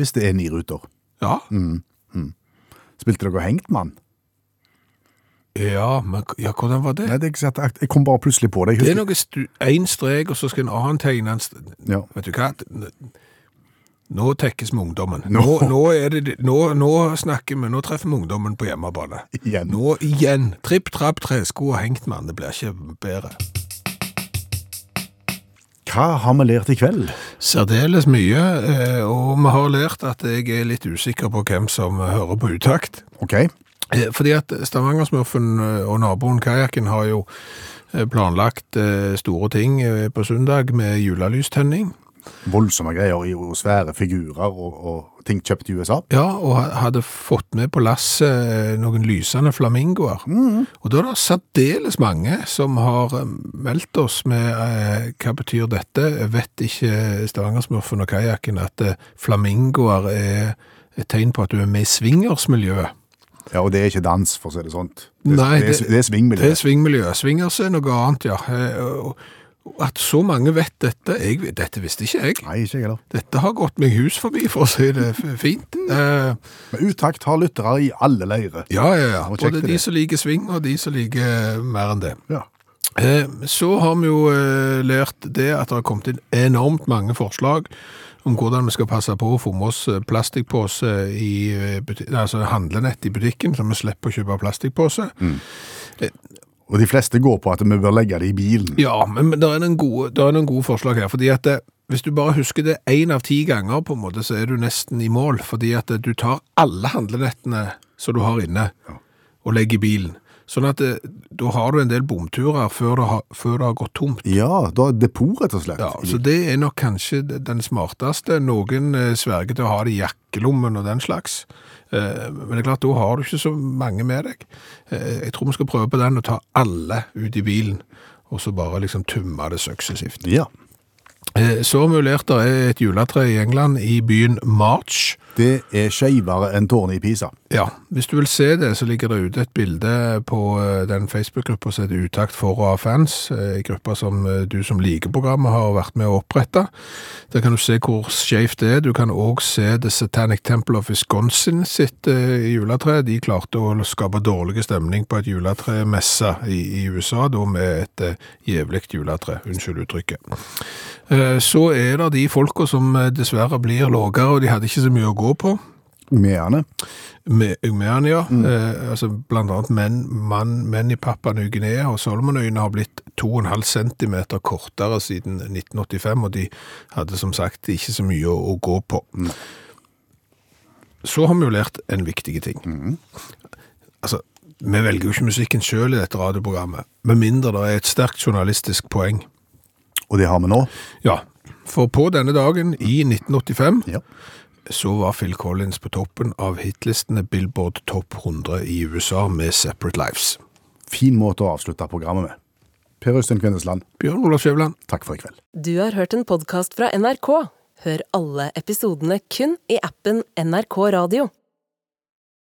Hvis det er ni ruter. Ja. Spilte dere hengt mann? Ja, men ja, hvordan var det? Nei, det er ikke sant. Jeg kom bare plutselig på det. Jeg Det er noe én strek, og så skal en annen tegne en Ja. Vet du hva? Nå tekkes vi ungdommen. Nå, nå, det, nå snakker vi, nå treffer vi ungdommen på hjemmebane. Igjen. Nå igjen. Tripp, trapp, tresko og hengt mann. Det blir ikke bedre. Hva har vi lært i kveld? Særdeles mye, eh, og vi har lært at jeg er litt usikker på hvem som hører på utakt. Ok, Eh, Fordi at Stavangersmurfen eh, og naboen Kajakken har jo planlagt store ting på søndag med julelystenning. Voldsomme greier i og svære figurer og, og ting kjøpt i USA. Ja, og hadde fått med på lasset eh, noen lysende flamingoer. Og da er det særdeles mange som har eh, meldt oss med eh, hva betyr dette. Vet ikke Stavangersmurfen og kajakken at eh, flamingoer er et tegn på at du er med i swingersmiljøet? Ja, Og det er ikke dans, for å si det sånt. Det, Nei, det, er- det er svingmiljø. Det er svingmiljø. Swingers er noe annet, ja. Eh, og At så mange vet dette, jeg, dette visste ikke jeg. Nei, ikke jeg heller. Dette har gått meg hus forbi, for å si det fint. Eh, Men Utakt har lyttere i alle leirer. ja, ja, ja. Både de det. som liker sving, og de som liker eh, mer enn det. Ja. Eh, Så har vi jo eh, lært det at det har kommet inn enormt mange forslag om hvordan vi skal passe på å få med oss eh, plastikkpose i eh, buti- altså handlenett i butikken, så vi slipper å kjøpe plastikkpose. Og de fleste går på at vi bør legge det i bilen. Ja, men, men det er noen gode, er noen gode forslag her, fordi at det, hvis du bare husker det en av ti ganger, på en måte, så er du nesten i mål, fordi at du tar alle handlenettene som du har inne, og legger i bilen. Sånn at det, da har du en del bomturer før det har, før det har gått tomt. Ja, da er depot, rett og slett. Ja, så det er nok kanskje den smarteste. Noen eh, sverger til å ha det i jakkelommen og den slags. Eh, Men det er klart, da har du ikke så mange med deg. Eh, Jeg tror vi skal prøve på den og ta alle ut i bilen, og så bare liksom tumme det suksessivt. Ja. Eh, Så mulig det er et juletre i England i byen March. Det er skeivere enn tårnet i Pisa. Ja, hvis du vil se det, så ligger det ute et bilde på eh, den Facebook-gruppa som heter Utakt for og av fans, Ei en gruppe som eh, du som liker programmet har vært med å opprette. Der kan du se hvor skjevt det er. Du kan også se The Satanic Temple of Wisconsin sitt eh, juletre. De klarte å skape dårlig stemning på et juletremesse i, i USA, da med et eh, jævlig juletre, unnskyld uttrykket. Eh, Så er det de folka som eh, dessverre blir lågere, og de hadde ikke så mye å gå på Meerne. ja. Mm. eh, altså blant annet menn, mann, menn i Papua Ny-Guinea og Solomonøyene har blitt 2,5 cm kortere siden 1985, og de hadde som sagt ikke så mye å, å gå på. Så har vi jo lært en viktig ting. Altså, vi velger jo ikke musikken selv i dette radioprogrammet, med mindre det er et sterkt journalistisk poeng. Og det har vi nå. Ja, for på denne dagen i 1985 Ja. Så var Phil Collins på toppen av hitlistene Billboard Top 100 i USA med Separate Lives. Fin måte å avslutte programmet med. Per Øystein Kvindesland, Bjørn Olav Skjøvland, takk for i kveld. Du har hørt en podkast fra NRK. Hør alle episodene kun i appen NRK Radio.